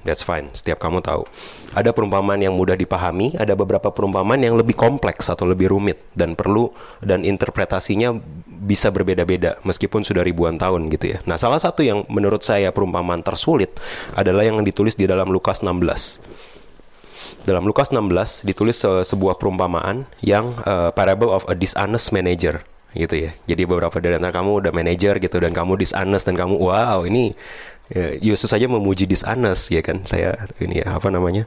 That's fine, setiap kamu tahu. Ada perumpamaan yang mudah dipahami, ada beberapa perumpamaan yang lebih kompleks atau lebih rumit dan perlu dan interpretasinya bisa berbeda-beda meskipun sudah ribuan tahun gitu ya. Nah, salah satu yang menurut saya perumpamaan tersulit adalah yang ditulis di dalam Lukas 16 dalam Lukas 16 ditulis se sebuah perumpamaan yang uh, parable of a dishonest manager gitu ya. Jadi beberapa dari antara kamu udah manager gitu dan kamu dishonest dan kamu wow ini Yesus saja memuji dishonest ya kan. Saya ini ya apa namanya?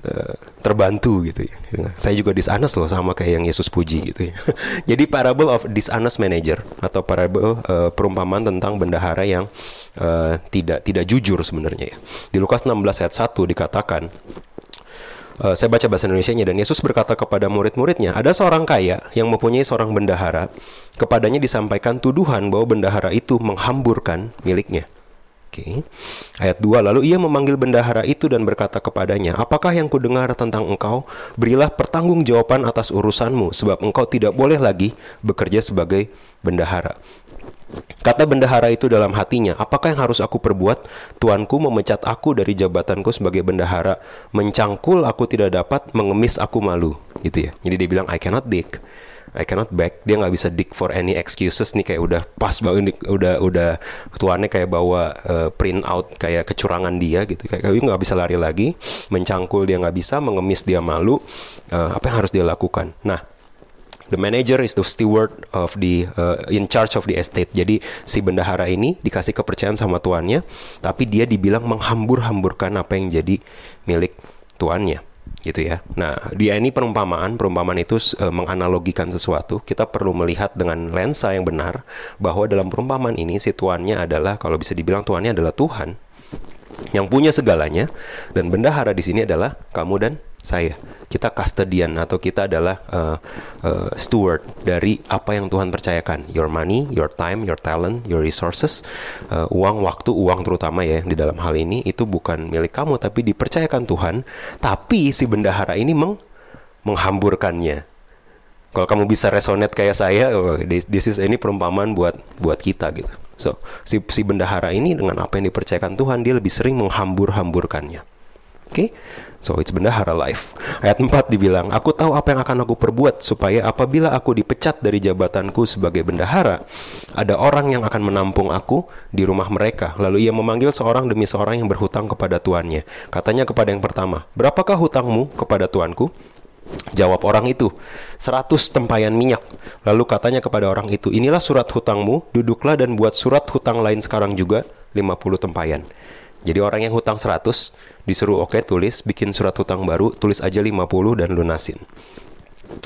uh, terbantu gitu ya. Saya juga dishonest loh sama kayak yang Yesus puji gitu ya. Jadi parable of dishonest manager atau parable uh, perumpamaan tentang bendahara yang uh, tidak tidak jujur sebenarnya ya. Di Lukas 16 ayat 1 dikatakan Uh, saya baca bahasa Indonesia-nya dan Yesus berkata kepada murid-muridnya, ada seorang kaya yang mempunyai seorang bendahara, kepadanya disampaikan tuduhan bahwa bendahara itu menghamburkan miliknya. Oke. Okay. Ayat 2 lalu ia memanggil bendahara itu dan berkata kepadanya, "Apakah yang kudengar tentang engkau? Berilah pertanggungjawaban atas urusanmu sebab engkau tidak boleh lagi bekerja sebagai bendahara." Kata bendahara itu dalam hatinya, apakah yang harus aku perbuat? Tuanku memecat aku dari jabatanku sebagai bendahara, mencangkul aku tidak dapat, mengemis aku malu. Gitu ya. Jadi dia bilang, I cannot dig. I cannot back. Dia nggak bisa dig for any excuses nih kayak udah pas banget, udah udah tuannya kayak bawa uh, print out kayak kecurangan dia gitu. Kayak kayak nggak bisa lari lagi, mencangkul dia nggak bisa, mengemis dia malu. Uh, apa yang harus dia lakukan? Nah, The manager is the steward of the uh, in charge of the estate. Jadi si bendahara ini dikasih kepercayaan sama tuannya, tapi dia dibilang menghambur-hamburkan apa yang jadi milik tuannya gitu ya. Nah, dia ini perumpamaan, perumpamaan itu uh, menganalogikan sesuatu. Kita perlu melihat dengan lensa yang benar bahwa dalam perumpamaan ini si tuannya adalah kalau bisa dibilang tuannya adalah Tuhan yang punya segalanya dan bendahara di sini adalah kamu dan saya. Kita custodian atau kita adalah uh, uh, steward dari apa yang Tuhan percayakan. Your money, your time, your talent, your resources, uh, uang, waktu, uang terutama ya di dalam hal ini itu bukan milik kamu tapi dipercayakan Tuhan. Tapi si bendahara ini meng menghamburkannya. Kalau kamu bisa resonate kayak saya, oh, this, this is ini perumpamaan buat buat kita gitu. So si si bendahara ini dengan apa yang dipercayakan Tuhan dia lebih sering menghambur-hamburkannya. Oke, okay? So it's bendahara life. Ayat 4 dibilang, Aku tahu apa yang akan aku perbuat supaya apabila aku dipecat dari jabatanku sebagai bendahara, ada orang yang akan menampung aku di rumah mereka. Lalu ia memanggil seorang demi seorang yang berhutang kepada tuannya. Katanya kepada yang pertama, Berapakah hutangmu kepada tuanku? Jawab orang itu, seratus tempayan minyak. Lalu katanya kepada orang itu, inilah surat hutangmu, duduklah dan buat surat hutang lain sekarang juga, 50 tempayan. Jadi orang yang hutang 100 disuruh oke okay, tulis bikin surat hutang baru, tulis aja 50 dan lunasin.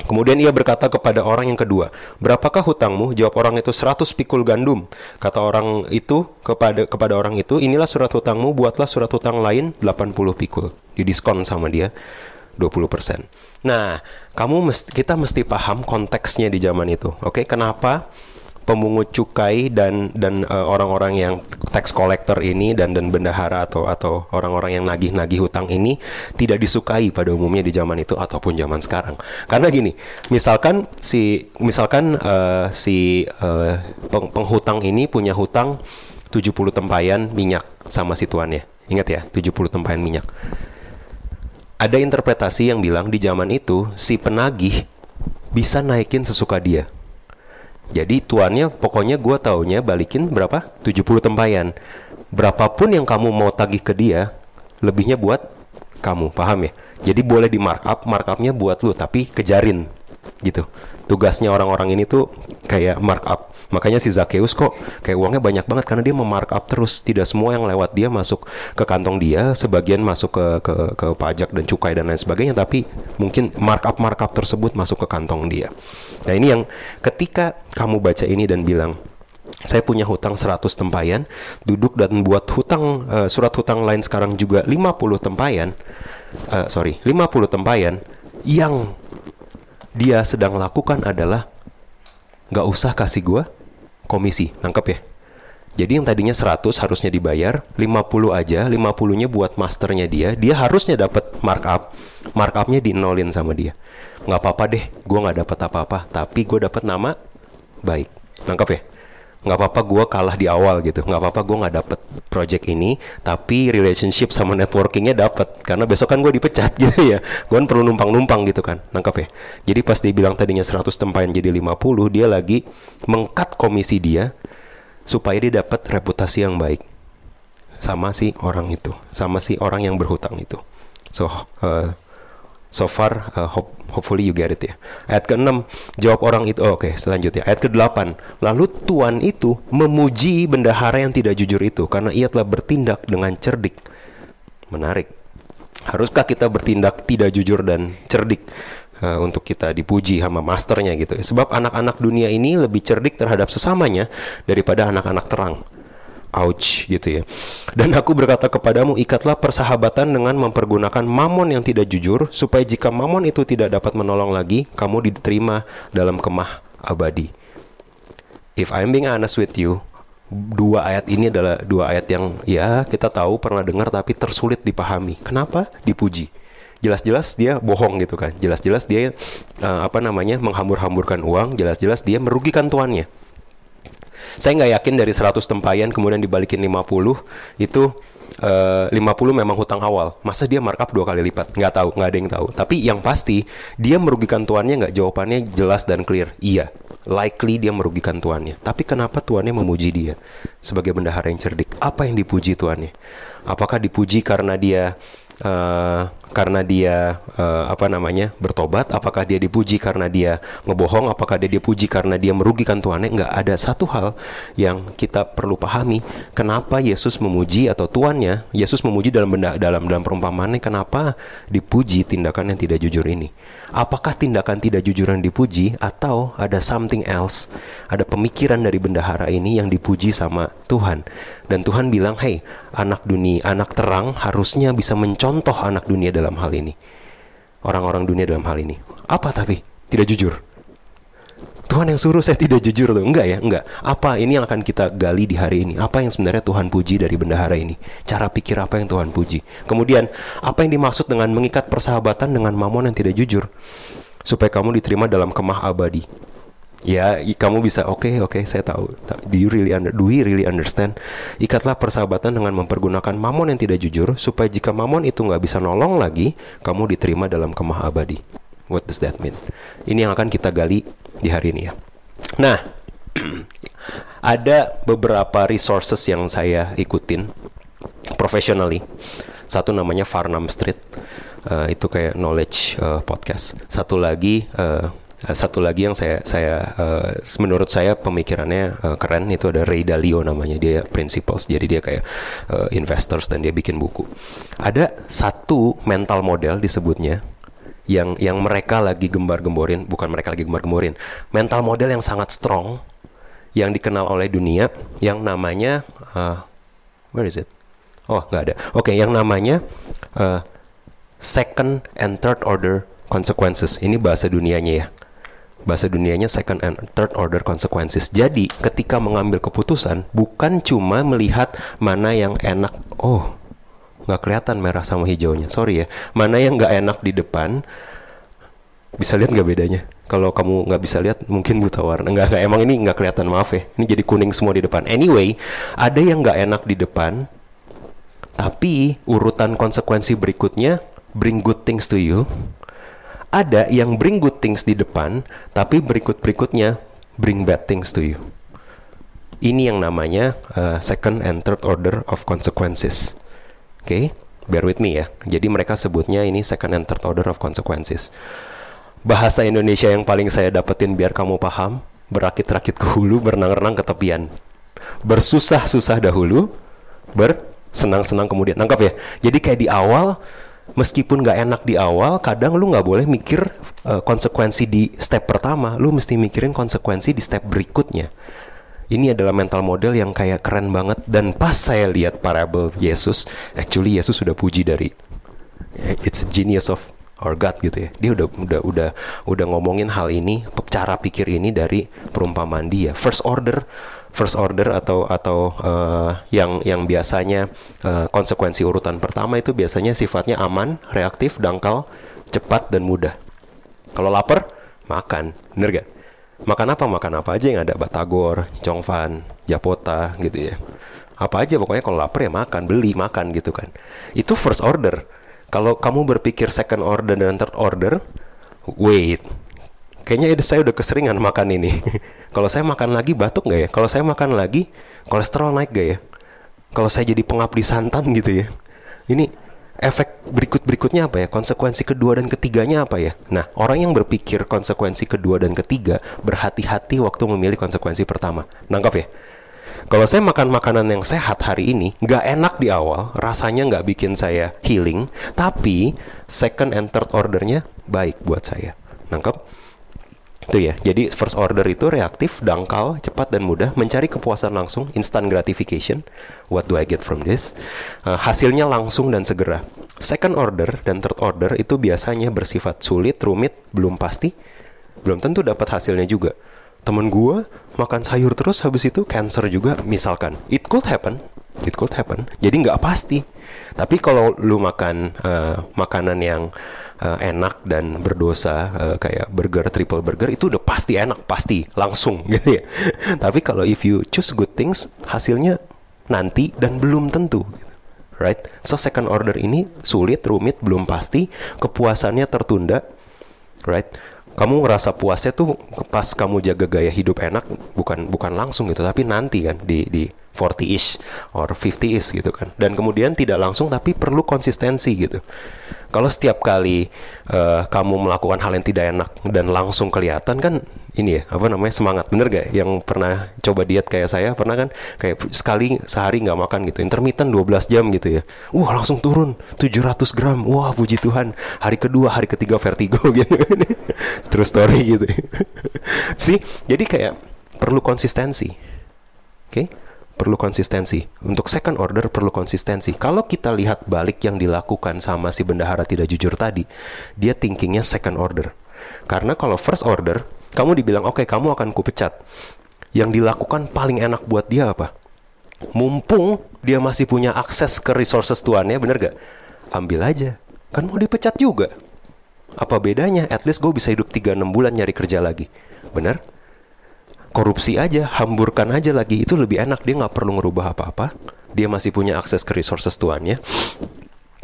Kemudian ia berkata kepada orang yang kedua, "Berapakah hutangmu?" Jawab orang itu, "100 pikul gandum." Kata orang itu kepada kepada orang itu, "Inilah surat hutangmu, buatlah surat hutang lain 80 pikul." Didiskon sama dia 20%. Nah, kamu mesti, kita mesti paham konteksnya di zaman itu. Oke, okay? kenapa pemungut cukai dan dan uh, orang-orang yang tax collector ini dan dan bendahara atau atau orang-orang yang nagih-nagih hutang ini tidak disukai pada umumnya di zaman itu ataupun zaman sekarang. Karena gini, misalkan si misalkan uh, si uh, peng penghutang ini punya hutang 70 tempayan minyak sama si tuannya. Ingat ya, 70 tempayan minyak. Ada interpretasi yang bilang di zaman itu si penagih bisa naikin sesuka dia jadi tuannya pokoknya gue taunya balikin berapa? 70 tempayan. Berapapun yang kamu mau tagih ke dia, lebihnya buat kamu, paham ya? Jadi boleh di markup, markupnya buat lu, tapi kejarin gitu. Tugasnya orang-orang ini tuh kayak markup. Makanya si Zakheus kok kayak uangnya banyak banget karena dia memarkup terus. Tidak semua yang lewat dia masuk ke kantong dia, sebagian masuk ke ke, ke pajak dan cukai dan lain sebagainya, tapi mungkin markup markup tersebut masuk ke kantong dia. Nah ini yang ketika kamu baca ini dan bilang saya punya hutang 100 tempayan, duduk dan buat hutang uh, surat hutang lain sekarang juga 50 tempayan. Uh, sorry, 50 tempayan yang dia sedang lakukan adalah nggak usah kasih gua komisi, nangkep ya? Jadi yang tadinya 100 harusnya dibayar, 50 aja, 50-nya buat masternya dia, dia harusnya dapat markup. Markupnya dinolin sama dia. Nggak apa-apa deh, gue nggak dapat apa-apa, tapi gue dapat nama baik. Nangkep ya? Nggak apa-apa gue kalah di awal gitu. Nggak apa-apa gue nggak dapet project ini tapi relationship sama networkingnya dapet. Karena besok kan gue dipecat gitu ya. Gue kan perlu numpang-numpang gitu kan. Nangkap ya? Jadi pas dia bilang tadinya 100 tempayan jadi 50 dia lagi mengkat komisi dia supaya dia dapat reputasi yang baik. Sama si orang itu. Sama si orang yang berhutang itu. So uh, So far, uh, hope, hopefully you get it ya. Ayat ke-6, jawab orang itu, oh, oke okay, selanjutnya. Ayat ke-8, lalu Tuan itu memuji bendahara yang tidak jujur itu, karena ia telah bertindak dengan cerdik. Menarik. Haruskah kita bertindak tidak jujur dan cerdik? Uh, untuk kita dipuji sama masternya gitu. Sebab anak-anak dunia ini lebih cerdik terhadap sesamanya daripada anak-anak terang ouch gitu ya. Dan aku berkata kepadamu, ikatlah persahabatan dengan mempergunakan mamon yang tidak jujur, supaya jika mamon itu tidak dapat menolong lagi, kamu diterima dalam kemah abadi. If I'm being honest with you, dua ayat ini adalah dua ayat yang ya kita tahu pernah dengar tapi tersulit dipahami. Kenapa? Dipuji. Jelas-jelas dia bohong gitu kan. Jelas-jelas dia uh, apa namanya menghambur-hamburkan uang. Jelas-jelas dia merugikan tuannya saya nggak yakin dari 100 tempayan kemudian dibalikin 50 itu Uh, eh, 50 memang hutang awal. Masa dia markup dua kali lipat? Nggak tahu, nggak ada yang tahu. Tapi yang pasti dia merugikan tuannya nggak? Jawabannya jelas dan clear. Iya, likely dia merugikan tuannya. Tapi kenapa tuannya memuji dia sebagai bendahara yang cerdik? Apa yang dipuji tuannya? Apakah dipuji karena dia uh, karena dia uh, apa namanya bertobat apakah dia dipuji karena dia ngebohong apakah dia dipuji karena dia merugikan Tuhannya nggak ada satu hal yang kita perlu pahami. Kenapa Yesus memuji atau tuannya Yesus memuji dalam benda dalam dalam perumpamaannya kenapa dipuji tindakan yang tidak jujur ini? Apakah tindakan tidak jujur yang dipuji atau ada something else ada pemikiran dari bendahara ini yang dipuji sama Tuhan? Dan Tuhan bilang hey anak dunia anak terang harusnya bisa mencontoh anak dunia dalam hal ini. Orang-orang dunia dalam hal ini. Apa tapi? Tidak jujur. Tuhan yang suruh saya tidak jujur tuh. Enggak ya, enggak. Apa ini yang akan kita gali di hari ini? Apa yang sebenarnya Tuhan puji dari bendahara ini? Cara pikir apa yang Tuhan puji? Kemudian, apa yang dimaksud dengan mengikat persahabatan dengan mamon yang tidak jujur? Supaya kamu diterima dalam kemah abadi ya kamu bisa oke okay, oke okay, saya tahu. Do you really under do we really understand? Ikatlah persahabatan dengan mempergunakan mamon yang tidak jujur supaya jika mamon itu nggak bisa nolong lagi kamu diterima dalam kemah abadi. What does that mean? Ini yang akan kita gali di hari ini ya. Nah ada beberapa resources yang saya ikutin professionally. Satu namanya Farnham Street. Uh, itu kayak knowledge uh, podcast. Satu lagi uh, satu lagi yang saya saya uh, menurut saya pemikirannya uh, keren itu ada Ray Dalio namanya. Dia principles jadi dia kayak uh, investors dan dia bikin buku. Ada satu mental model disebutnya yang yang mereka lagi gembar-gemborin bukan mereka lagi gembar-gemborin mental model yang sangat strong yang dikenal oleh dunia yang namanya uh, where is it? Oh nggak ada. Oke okay, yang namanya uh, second and third order consequences. Ini bahasa dunianya ya bahasa dunianya second and third order consequences. Jadi, ketika mengambil keputusan, bukan cuma melihat mana yang enak. Oh, nggak kelihatan merah sama hijaunya. Sorry ya, mana yang nggak enak di depan. Bisa lihat nggak bedanya? Kalau kamu nggak bisa lihat, mungkin buta warna. Nggak, nggak emang ini nggak kelihatan maaf ya. Ini jadi kuning semua di depan. Anyway, ada yang nggak enak di depan, tapi urutan konsekuensi berikutnya bring good things to you ada yang bring good things di depan, tapi berikut-berikutnya bring bad things to you. Ini yang namanya uh, second and third order of consequences. Oke, okay? bear with me ya. Jadi mereka sebutnya ini second and third order of consequences. Bahasa Indonesia yang paling saya dapetin biar kamu paham, berakit-rakit ke hulu, berenang-renang ke tepian. Bersusah-susah dahulu, bersenang-senang kemudian. Nangkap ya? Jadi kayak di awal meskipun nggak enak di awal, kadang lu nggak boleh mikir uh, konsekuensi di step pertama, lu mesti mikirin konsekuensi di step berikutnya. ini adalah mental model yang kayak keren banget dan pas saya lihat parable Yesus, actually Yesus sudah puji dari it's a genius of our God gitu ya. Dia udah udah udah udah ngomongin hal ini, cara pikir ini dari perumpamaan dia. First order first order atau atau uh, yang yang biasanya uh, konsekuensi urutan pertama itu biasanya sifatnya aman, reaktif, dangkal, cepat dan mudah. Kalau lapar, makan, bener gak? Makan apa? Makan apa aja yang ada Batagor, Chongfan, Japota gitu ya. Apa aja pokoknya kalau lapar ya makan, beli, makan gitu kan. Itu first order. Kalau kamu berpikir second order dan third order, wait, kayaknya saya udah keseringan makan ini. Kalau saya makan lagi batuk nggak ya? Kalau saya makan lagi kolesterol naik gak ya? Kalau saya jadi pengabdi santan gitu ya? Ini efek berikut-berikutnya apa ya? Konsekuensi kedua dan ketiganya apa ya? Nah, orang yang berpikir konsekuensi kedua dan ketiga berhati-hati waktu memilih konsekuensi pertama. Nangkap ya? Kalau saya makan makanan yang sehat hari ini, nggak enak di awal, rasanya nggak bikin saya healing, tapi second and third ordernya baik buat saya. Nangkap? Itu ya. Jadi first order itu reaktif, dangkal, cepat dan mudah, mencari kepuasan langsung, instant gratification. What do I get from this? Uh, hasilnya langsung dan segera. Second order dan third order itu biasanya bersifat sulit, rumit, belum pasti, belum tentu dapat hasilnya juga. Temen gue makan sayur terus habis itu cancer juga misalkan. It could happen, it could happen. Jadi nggak pasti. Tapi kalau lu makan uh, makanan yang uh, enak dan berdosa uh, kayak burger triple burger itu udah pasti enak pasti langsung gitu ya tapi kalau if you choose good things hasilnya nanti dan belum tentu right so second order ini sulit rumit belum pasti kepuasannya tertunda right kamu ngerasa puasnya tuh pas kamu jaga gaya hidup enak bukan bukan langsung gitu tapi nanti kan di di 40-ish or 50-ish gitu kan. Dan kemudian tidak langsung tapi perlu konsistensi gitu. Kalau setiap kali uh, kamu melakukan hal yang tidak enak dan langsung kelihatan kan ini ya apa namanya semangat. Bener gak yang pernah coba diet kayak saya? Pernah kan? Kayak sekali sehari nggak makan gitu. Intermittent 12 jam gitu ya. Wah langsung turun. 700 gram. Wah puji Tuhan. Hari kedua hari ketiga vertigo gitu. Terus story gitu. Sih jadi kayak perlu konsistensi. Oke okay? Perlu konsistensi. Untuk second order perlu konsistensi. Kalau kita lihat balik yang dilakukan sama si bendahara tidak jujur tadi, dia thinkingnya second order. Karena kalau first order, kamu dibilang oke okay, kamu akan kupecat. Yang dilakukan paling enak buat dia apa? Mumpung dia masih punya akses ke resources tuannya, bener gak? Ambil aja. Kan mau dipecat juga. Apa bedanya? At least gue bisa hidup 3-6 bulan nyari kerja lagi. Bener? Korupsi aja, hamburkan aja lagi itu lebih enak dia nggak perlu ngerubah apa-apa. Dia masih punya akses ke resources tuannya.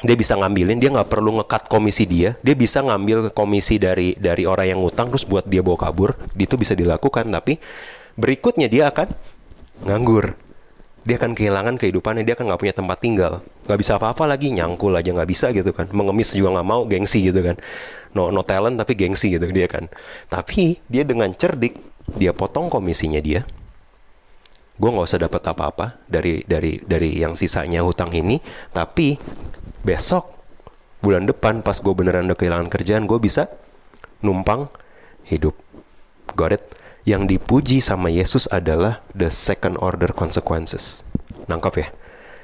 Dia bisa ngambilin, dia nggak perlu ngekat komisi dia. Dia bisa ngambil komisi dari dari orang yang ngutang terus buat dia bawa kabur. Itu bisa dilakukan, tapi berikutnya dia akan nganggur. Dia akan kehilangan kehidupannya, dia akan nggak punya tempat tinggal, nggak bisa apa-apa lagi, nyangkul aja nggak bisa gitu kan, mengemis juga nggak mau, gengsi gitu kan, no no talent tapi gengsi gitu dia kan. Tapi dia dengan cerdik dia potong komisinya dia. Gue nggak usah dapat apa-apa dari dari dari yang sisanya hutang ini. Tapi besok bulan depan pas gue beneran udah kehilangan kerjaan gue bisa numpang hidup. Got it? Yang dipuji sama Yesus adalah the second order consequences. Nangkap ya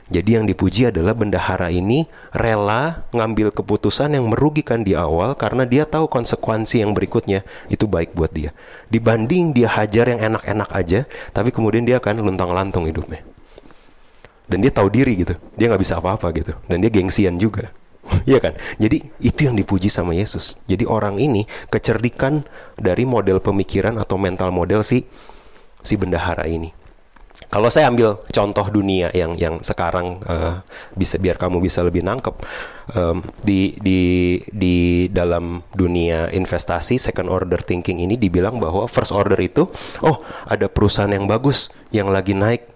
jadi yang dipuji adalah bendahara ini rela ngambil keputusan yang merugikan di awal karena dia tahu konsekuensi yang berikutnya itu baik buat dia. Dibanding dia hajar yang enak-enak aja, tapi kemudian dia akan luntang-lantung hidupnya. Dan dia tahu diri gitu, dia nggak bisa apa-apa gitu, dan dia gengsian juga. Iya kan? Jadi itu yang dipuji sama Yesus. Jadi orang ini kecerdikan dari model pemikiran atau mental model si si bendahara ini. Kalau saya ambil contoh dunia yang yang sekarang uh, bisa biar kamu bisa lebih nangkep um, di di di dalam dunia investasi second order thinking ini dibilang bahwa first order itu oh ada perusahaan yang bagus yang lagi naik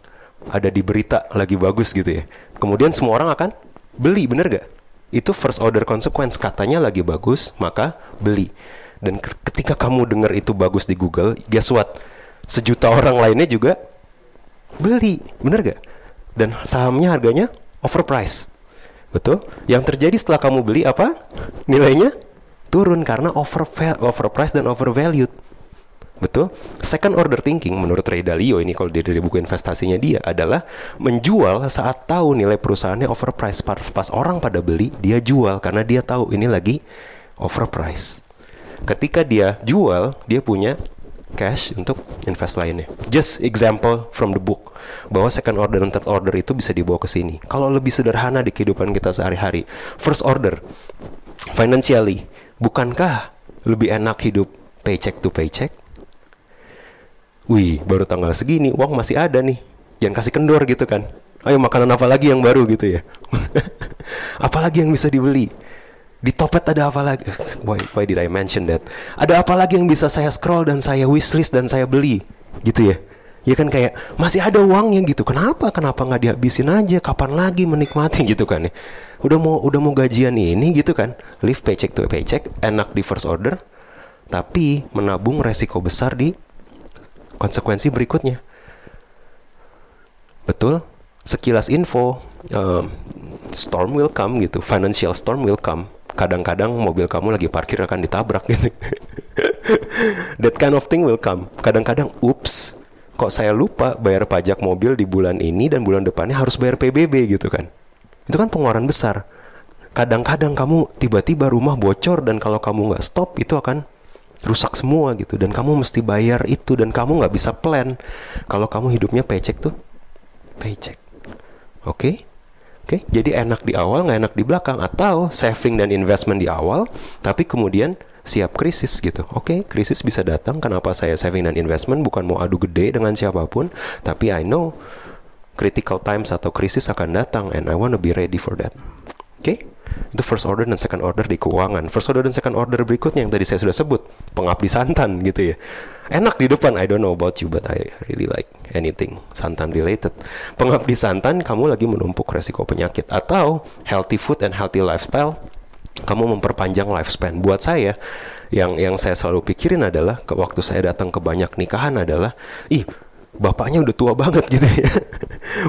ada di berita lagi bagus gitu ya. Kemudian semua orang akan beli bener gak? Itu first order consequence katanya lagi bagus maka beli. Dan ketika kamu dengar itu bagus di Google, guess what? Sejuta orang lainnya juga beli bener gak dan sahamnya harganya overprice betul yang terjadi setelah kamu beli apa nilainya turun karena over overprice dan overvalued Betul? Second order thinking menurut Ray Dalio ini kalau dia dari buku investasinya dia adalah menjual saat tahu nilai perusahaannya overpriced. Pas, orang pada beli, dia jual karena dia tahu ini lagi overpriced. Ketika dia jual, dia punya cash untuk invest lainnya. Just example from the book bahwa second order dan third order itu bisa dibawa ke sini. Kalau lebih sederhana di kehidupan kita sehari-hari, first order financially, bukankah lebih enak hidup paycheck to paycheck? Wih, baru tanggal segini, uang masih ada nih. Jangan kasih kendor gitu kan. Ayo makanan apa lagi yang baru gitu ya. apalagi yang bisa dibeli? Di Topet ada apa lagi? Why, why did I mention that? Ada apa lagi yang bisa saya scroll dan saya wishlist dan saya beli? Gitu ya. Ya kan kayak masih ada uangnya gitu. Kenapa? Kenapa nggak dihabisin aja? Kapan lagi menikmati gitu kan ya? Udah mau udah mau gajian ini gitu kan? Live paycheck to paycheck, enak di first order, tapi menabung resiko besar di konsekuensi berikutnya. Betul? Sekilas info, uh, storm will come gitu, financial storm will come kadang-kadang mobil kamu lagi parkir akan ditabrak gitu. That kind of thing will come. Kadang-kadang, ups, kok saya lupa bayar pajak mobil di bulan ini dan bulan depannya harus bayar PBB gitu kan. Itu kan pengeluaran besar. Kadang-kadang kamu tiba-tiba rumah bocor dan kalau kamu nggak stop itu akan rusak semua gitu dan kamu mesti bayar itu dan kamu nggak bisa plan kalau kamu hidupnya paycheck tuh paycheck. Oke? Okay? Oke, okay? jadi enak di awal, nggak enak di belakang, atau saving dan investment di awal, tapi kemudian siap krisis gitu. Oke, okay, krisis bisa datang. Kenapa saya saving dan investment bukan mau adu gede dengan siapa pun, tapi I know critical times atau krisis akan datang, and I wanna be ready for that. Oke, okay? Itu first order dan second order di keuangan. First order dan second order berikutnya yang tadi saya sudah sebut, pengabdi santan gitu ya enak di depan I don't know about you but I really like anything santan related pengabdi santan kamu lagi menumpuk resiko penyakit atau healthy food and healthy lifestyle kamu memperpanjang lifespan buat saya yang yang saya selalu pikirin adalah ke waktu saya datang ke banyak nikahan adalah ih bapaknya udah tua banget gitu ya.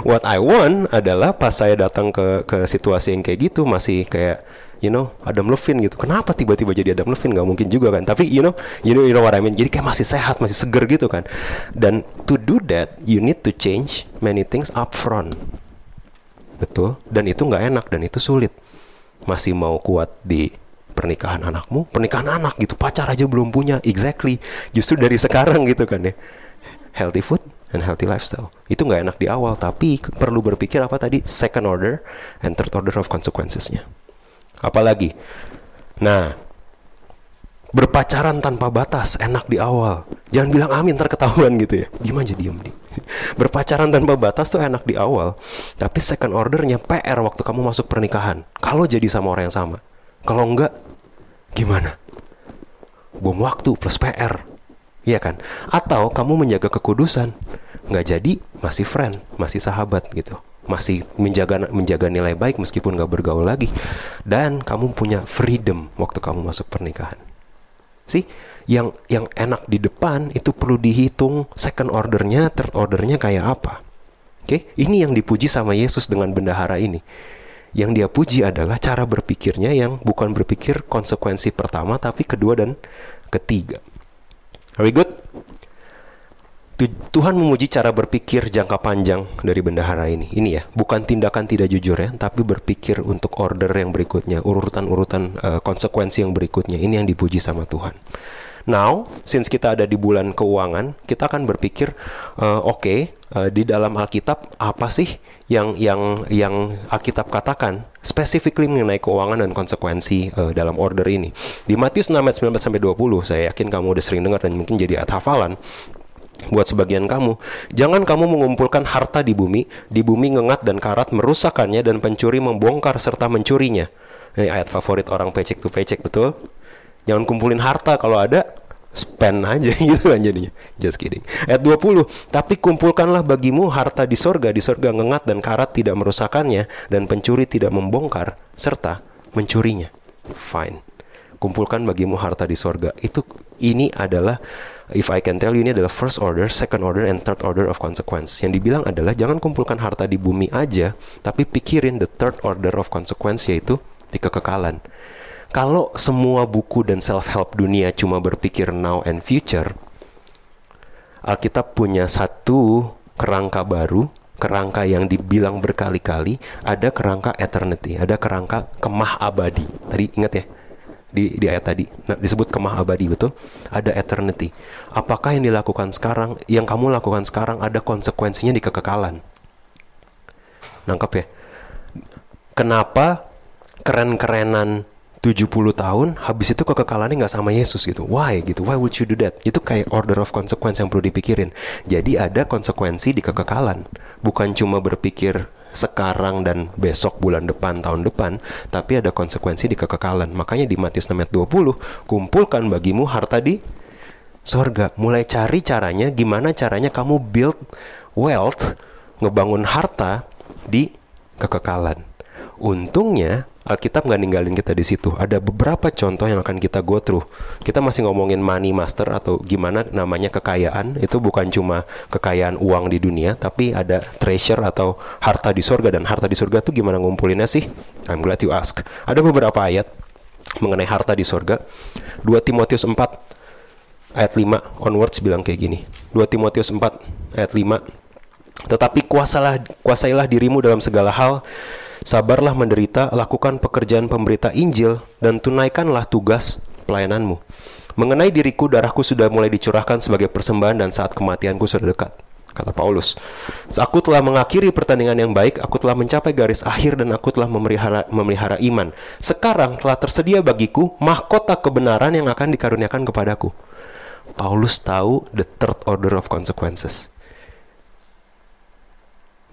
What I want adalah pas saya datang ke ke situasi yang kayak gitu masih kayak you know Adam Levine gitu. Kenapa tiba-tiba jadi Adam Levine? Nggak mungkin juga kan. Tapi you know you know you know what I mean. Jadi kayak masih sehat masih seger gitu kan. Dan to do that you need to change many things up front. Betul? Dan itu nggak enak dan itu sulit. Masih mau kuat di pernikahan anakmu? Pernikahan anak gitu pacar aja belum punya. Exactly. Justru dari sekarang gitu kan ya. Healthy food and healthy lifestyle itu nggak enak di awal tapi perlu berpikir apa tadi second order and third order of consequencesnya Apalagi? Nah, berpacaran tanpa batas enak di awal. Jangan bilang amin terketahuan gitu ya. Diam aja diam di. Berpacaran tanpa batas tuh enak di awal, tapi second ordernya PR waktu kamu masuk pernikahan. Kalau jadi sama orang yang sama. Kalau enggak gimana? Bom waktu plus PR. Iya kan? Atau kamu menjaga kekudusan. Nggak jadi, masih friend, masih sahabat gitu masih menjaga menjaga nilai baik meskipun gak bergaul lagi dan kamu punya freedom waktu kamu masuk pernikahan sih yang yang enak di depan itu perlu dihitung second ordernya third ordernya kayak apa oke okay? ini yang dipuji sama Yesus dengan bendahara ini yang dia puji adalah cara berpikirnya yang bukan berpikir konsekuensi pertama tapi kedua dan ketiga very good Tuhan memuji cara berpikir jangka panjang dari bendahara ini. Ini ya, bukan tindakan tidak jujur ya, tapi berpikir untuk order yang berikutnya, urutan-urutan uh, konsekuensi yang berikutnya. Ini yang dipuji sama Tuhan. Now, since kita ada di bulan keuangan, kita akan berpikir, uh, oke, okay, uh, di dalam Alkitab apa sih yang yang yang Alkitab katakan specifically mengenai keuangan dan konsekuensi uh, dalam order ini. Di Matius 6 ayat 19 sampai 20, saya yakin kamu udah sering dengar dan mungkin jadi hafalan buat sebagian kamu. Jangan kamu mengumpulkan harta di bumi, di bumi ngengat dan karat merusakkannya dan pencuri membongkar serta mencurinya. Ini ayat favorit orang pecek tuh pecek betul. Jangan kumpulin harta kalau ada spend aja gitu kan jadinya. Just kidding. Ayat 20. Tapi kumpulkanlah bagimu harta di sorga, di sorga ngengat dan karat tidak merusakkannya dan pencuri tidak membongkar serta mencurinya. Fine. Kumpulkan bagimu harta di sorga. Itu ini adalah if I can tell you ini adalah first order, second order, and third order of consequence. Yang dibilang adalah jangan kumpulkan harta di bumi aja, tapi pikirin the third order of consequence yaitu di kekekalan. Kalau semua buku dan self-help dunia cuma berpikir now and future, Alkitab punya satu kerangka baru, kerangka yang dibilang berkali-kali, ada kerangka eternity, ada kerangka kemah abadi. Tadi ingat ya? Di, di ayat tadi nah, disebut kemah abadi betul ada eternity apakah yang dilakukan sekarang yang kamu lakukan sekarang ada konsekuensinya di kekekalan nangkep ya kenapa keren-kerenan 70 tahun habis itu kekekalannya nggak sama Yesus gitu. Why gitu? Why would you do that? Itu kayak order of consequence yang perlu dipikirin. Jadi ada konsekuensi di kekekalan. Bukan cuma berpikir sekarang dan besok bulan depan tahun depan tapi ada konsekuensi di kekekalan. Makanya di Matius 6 ayat 20 kumpulkan bagimu harta di sorga. Mulai cari caranya gimana caranya kamu build wealth ngebangun harta di kekekalan. Untungnya Alkitab nggak ninggalin kita di situ. Ada beberapa contoh yang akan kita go through. Kita masih ngomongin money master atau gimana namanya kekayaan. Itu bukan cuma kekayaan uang di dunia, tapi ada treasure atau harta di surga. Dan harta di surga tuh gimana ngumpulinnya sih? I'm glad you ask. Ada beberapa ayat mengenai harta di surga. 2 Timotius 4 ayat 5 onwards bilang kayak gini. 2 Timotius 4 ayat 5 tetapi kuasalah kuasailah dirimu dalam segala hal Sabarlah menderita, lakukan pekerjaan pemberita Injil, dan tunaikanlah tugas pelayananmu. Mengenai diriku, darahku sudah mulai dicurahkan sebagai persembahan dan saat kematianku sudah dekat. Kata Paulus, Aku telah mengakhiri pertandingan yang baik, aku telah mencapai garis akhir dan aku telah memelihara, memelihara iman. Sekarang telah tersedia bagiku mahkota kebenaran yang akan dikaruniakan kepadaku. Paulus tahu the third order of consequences.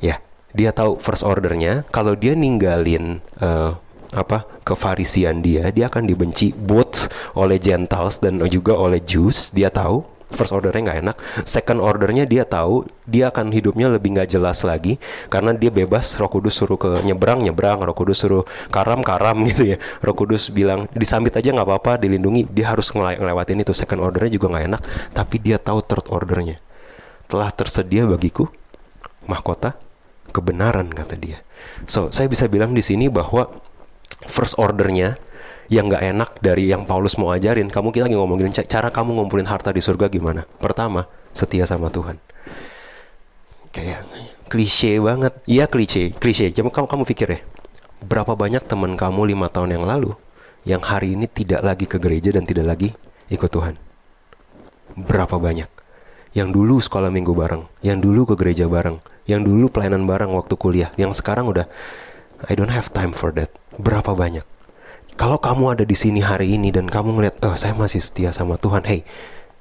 Ya, dia tahu first ordernya. Kalau dia ninggalin uh, apa kefarisian dia dia akan dibenci both oleh Gentiles dan juga oleh Jews dia tahu first ordernya nggak enak. Second ordernya dia tahu dia akan hidupnya lebih nggak jelas lagi karena dia bebas. Roh Kudus suruh ke nyebrang nyebrang. Roh Kudus suruh karam karam gitu ya. Roh Kudus bilang disambit aja nggak apa-apa dilindungi. Dia harus ngelewatin itu. Second ordernya juga nggak enak. Tapi dia tahu third ordernya. Telah tersedia bagiku mahkota kebenaran kata dia. So saya bisa bilang di sini bahwa first ordernya yang nggak enak dari yang Paulus mau ajarin. Kamu kita lagi ngomongin cara kamu ngumpulin harta di surga gimana? Pertama, setia sama Tuhan. Kayak klise banget. Iya klise, klise. Cuma kamu kamu pikir ya, berapa banyak teman kamu lima tahun yang lalu yang hari ini tidak lagi ke gereja dan tidak lagi ikut Tuhan? Berapa banyak? Yang dulu sekolah minggu bareng, yang dulu ke gereja bareng, yang dulu pelayanan bareng waktu kuliah, yang sekarang udah I don't have time for that. Berapa banyak? Kalau kamu ada di sini hari ini dan kamu ngeliat, oh saya masih setia sama Tuhan, hey,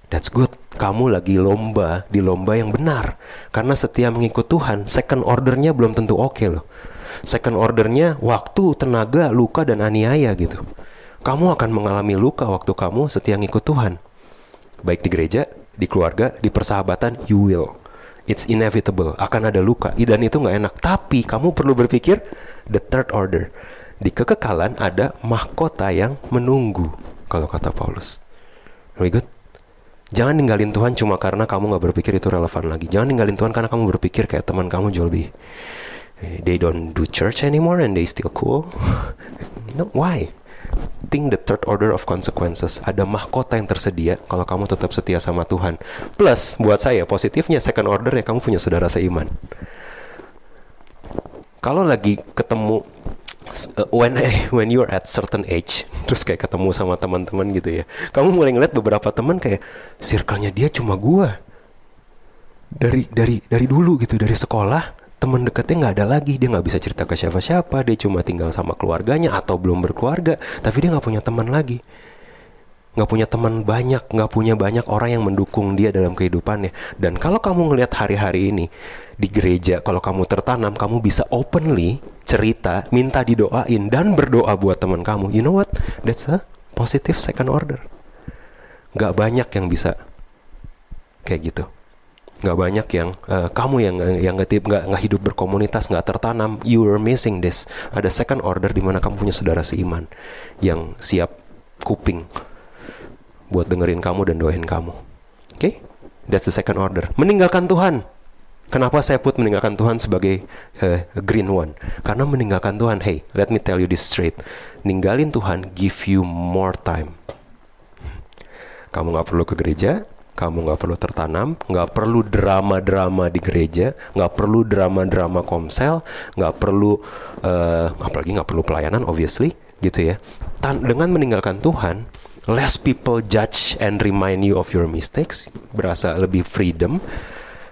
that's good. Kamu lagi lomba di lomba yang benar. Karena setia mengikut Tuhan, second ordernya belum tentu oke okay loh. Second ordernya waktu, tenaga, luka, dan aniaya gitu. Kamu akan mengalami luka waktu kamu setia ngikut Tuhan. Baik di gereja, di keluarga, di persahabatan, you will. It's inevitable. Akan ada luka. Dan itu nggak enak. Tapi kamu perlu berpikir the third order. Di kekekalan ada mahkota yang menunggu kalau kata Paulus. Very good? Jangan ninggalin Tuhan cuma karena kamu nggak berpikir itu relevan lagi. Jangan ninggalin Tuhan karena kamu berpikir kayak teman kamu jauh lebih they don't do church anymore and they still cool. No why think the third order of consequences. Ada mahkota yang tersedia kalau kamu tetap setia sama Tuhan. Plus, buat saya positifnya second order ya kamu punya saudara seiman. Kalau lagi ketemu uh, when when you're at certain age, terus kayak ketemu sama teman-teman gitu ya, kamu mulai ngeliat beberapa teman kayak circle-nya dia cuma gua. Dari dari dari dulu gitu, dari sekolah teman dekatnya nggak ada lagi. Dia nggak bisa cerita ke siapa-siapa. Dia cuma tinggal sama keluarganya atau belum berkeluarga. Tapi dia nggak punya teman lagi. Nggak punya teman banyak. Nggak punya banyak orang yang mendukung dia dalam kehidupannya. Dan kalau kamu ngelihat hari-hari ini di gereja kalau kamu tertanam kamu bisa openly cerita minta didoain dan berdoa buat teman kamu. You know what? That's a positive second order. Nggak banyak yang bisa kayak gitu nggak banyak yang uh, kamu yang yang nggak nggak nggak hidup berkomunitas nggak tertanam you are missing this ada second order di mana kamu punya saudara seiman yang siap kuping buat dengerin kamu dan doain kamu oke okay? that's the second order meninggalkan Tuhan Kenapa saya put meninggalkan Tuhan sebagai uh, green one? Karena meninggalkan Tuhan, hey, let me tell you this straight. Ninggalin Tuhan give you more time. Kamu nggak perlu ke gereja, kamu nggak perlu tertanam, nggak perlu drama-drama di gereja, nggak perlu drama-drama komsel, nggak perlu uh, apalagi nggak perlu pelayanan, obviously, gitu ya. Tan dengan meninggalkan Tuhan, less people judge and remind you of your mistakes, berasa lebih freedom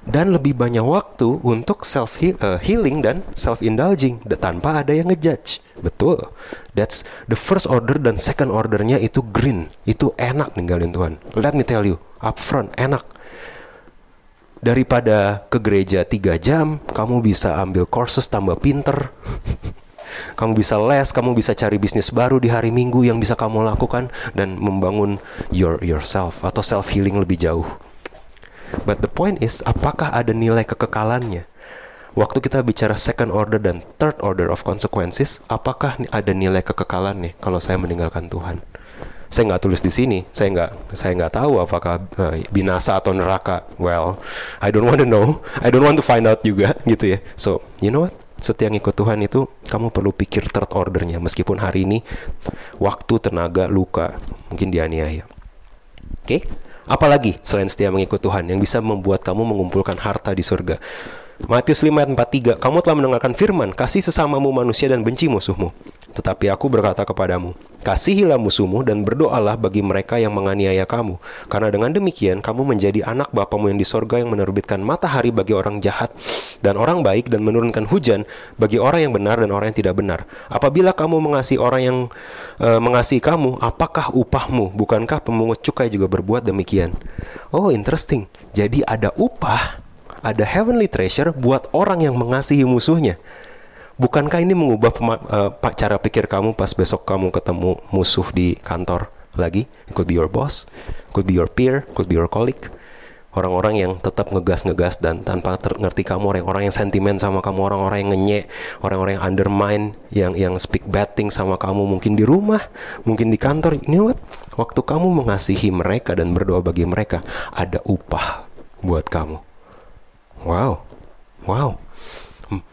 dan lebih banyak waktu untuk self uh, healing dan self indulging tanpa ada yang ngejudge. Betul. That's the first order dan second ordernya itu green. Itu enak ninggalin Tuhan. Let me tell you, upfront enak. Daripada ke gereja tiga jam, kamu bisa ambil courses tambah pinter. kamu bisa les, kamu bisa cari bisnis baru di hari Minggu yang bisa kamu lakukan dan membangun your yourself atau self healing lebih jauh. But the point is, apakah ada nilai kekekalannya? Waktu kita bicara second order dan third order of consequences, apakah ada nilai kekekalannya kalau saya meninggalkan Tuhan? Saya nggak tulis di sini, saya nggak saya nggak tahu apakah uh, binasa atau neraka. Well, I don't want to know, I don't want to find out juga gitu ya. So, you know what? Setiap ikut Tuhan itu kamu perlu pikir third ordernya meskipun hari ini waktu, tenaga, luka mungkin dianiaya. Oke? Okay? Apalagi selain setia mengikut Tuhan yang bisa membuat kamu mengumpulkan harta di surga. Matius 5 ayat 43, kamu telah mendengarkan firman, kasih sesamamu manusia dan benci musuhmu. Tetapi aku berkata kepadamu, kasihilah musuhmu dan berdoalah bagi mereka yang menganiaya kamu. Karena dengan demikian, kamu menjadi anak Bapamu yang di sorga yang menerbitkan matahari bagi orang jahat dan orang baik dan menurunkan hujan bagi orang yang benar dan orang yang tidak benar. Apabila kamu mengasihi orang yang uh, mengasihi kamu, apakah upahmu? Bukankah pemungut cukai juga berbuat demikian? Oh, interesting. Jadi ada upah ada heavenly treasure buat orang yang mengasihi musuhnya. Bukankah ini mengubah uh, cara pikir kamu pas besok kamu ketemu musuh di kantor lagi? It could be your boss, could be your peer, could be your colleague. Orang-orang yang tetap ngegas-ngegas dan tanpa ngerti kamu, orang-orang yang sentimen sama kamu, orang-orang yang ngenyek, orang-orang yang undermine, yang yang speak bad things sama kamu, mungkin di rumah, mungkin di kantor. You know? Waktu kamu mengasihi mereka dan berdoa bagi mereka, ada upah buat kamu. Wow, wow.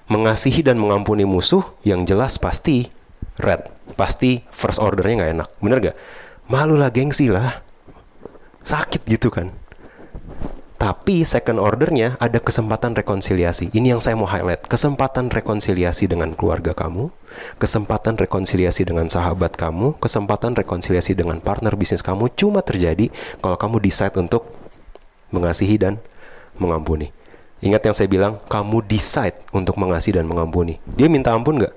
Mengasihi dan mengampuni musuh yang jelas pasti red, pasti first ordernya nggak enak, bener gak? Malu lah, gengsi lah, sakit gitu kan. Tapi second ordernya ada kesempatan rekonsiliasi. Ini yang saya mau highlight. Kesempatan rekonsiliasi dengan keluarga kamu, kesempatan rekonsiliasi dengan sahabat kamu, kesempatan rekonsiliasi dengan partner bisnis kamu cuma terjadi kalau kamu decide untuk mengasihi dan mengampuni. Ingat yang saya bilang, kamu decide untuk mengasihi dan mengampuni. Dia minta ampun nggak?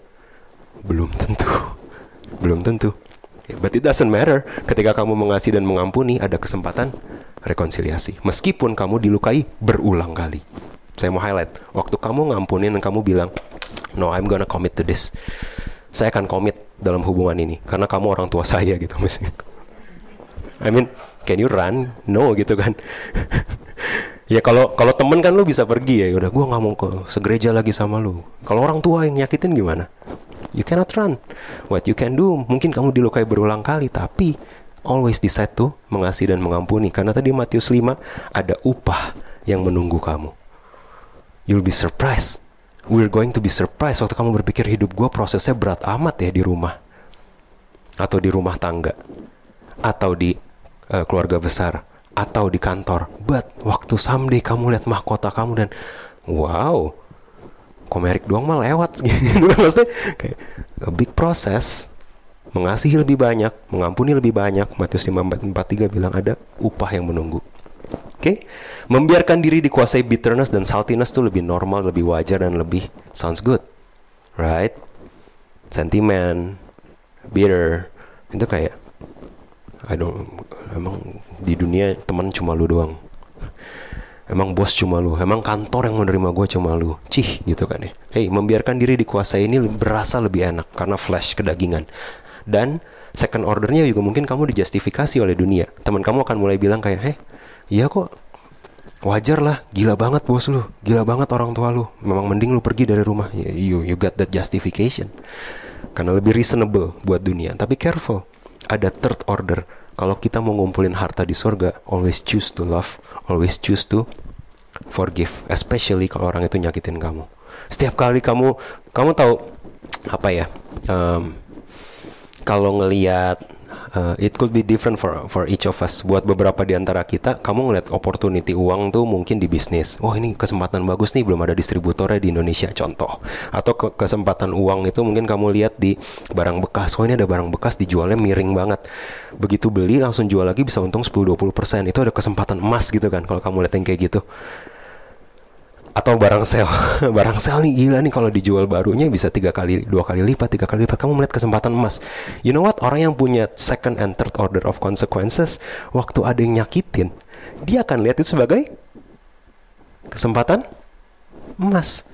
Belum tentu. Belum tentu. But it doesn't matter. Ketika kamu mengasihi dan mengampuni, ada kesempatan rekonsiliasi. Meskipun kamu dilukai berulang kali. Saya mau highlight. Waktu kamu ngampunin dan kamu bilang, no, I'm gonna commit to this. Saya akan komit dalam hubungan ini. Karena kamu orang tua saya gitu. I mean, can you run? No gitu kan. Ya kalau kalau temen kan lu bisa pergi ya, udah gue nggak mau ke segereja lagi sama lu. Kalau orang tua yang nyakitin gimana? You cannot run. What you can do, mungkin kamu dilukai berulang kali, tapi always decide to mengasihi dan mengampuni. Karena tadi Matius 5 ada upah yang menunggu kamu. You'll be surprised. We're going to be surprised waktu kamu berpikir hidup gue prosesnya berat amat ya di rumah. Atau di rumah tangga. Atau di uh, keluarga besar atau di kantor. But waktu someday kamu lihat mahkota kamu dan wow, komerik doang mah lewat gitu maksudnya kayak a big process mengasihi lebih banyak, mengampuni lebih banyak. Matius 5:43 bilang ada upah yang menunggu. Oke, okay? membiarkan diri dikuasai bitterness dan saltiness itu lebih normal, lebih wajar dan lebih sounds good, right? Sentimen, bitter, itu kayak I don't emang di dunia teman cuma lu doang. Emang bos cuma lu emang kantor yang menerima gue cuma lu. Cih gitu kan ya. Hey membiarkan diri dikuasai ini berasa lebih enak karena flash kedagingan. Dan second ordernya juga mungkin kamu dijustifikasi oleh dunia. Teman kamu akan mulai bilang kayak heh iya kok. Wajar lah gila banget bos lu. Gila banget orang tua lu. Memang mending lu pergi dari rumah. You you got that justification. Karena lebih reasonable buat dunia. Tapi careful ada third order kalau kita mau ngumpulin harta di surga, always choose to love, always choose to forgive, especially kalau orang itu nyakitin kamu. Setiap kali kamu, kamu tahu apa ya? Um, kalau ngelihat uh, it could be different for for each of us. Buat beberapa di antara kita, kamu ngeliat opportunity uang tuh mungkin di bisnis. Wah, ini kesempatan bagus nih, belum ada distributornya di Indonesia contoh. Atau ke kesempatan uang itu mungkin kamu lihat di barang bekas. Wah, ini ada barang bekas dijualnya miring banget. Begitu beli langsung jual lagi bisa untung 10 20%. Itu ada kesempatan emas gitu kan kalau kamu lihat yang kayak gitu atau barang sel barang sel nih gila nih kalau dijual barunya bisa tiga kali dua kali lipat tiga kali lipat. Kamu melihat kesempatan emas. You know what? Orang yang punya second and third order of consequences waktu ada yang nyakitin dia akan lihat itu sebagai kesempatan emas.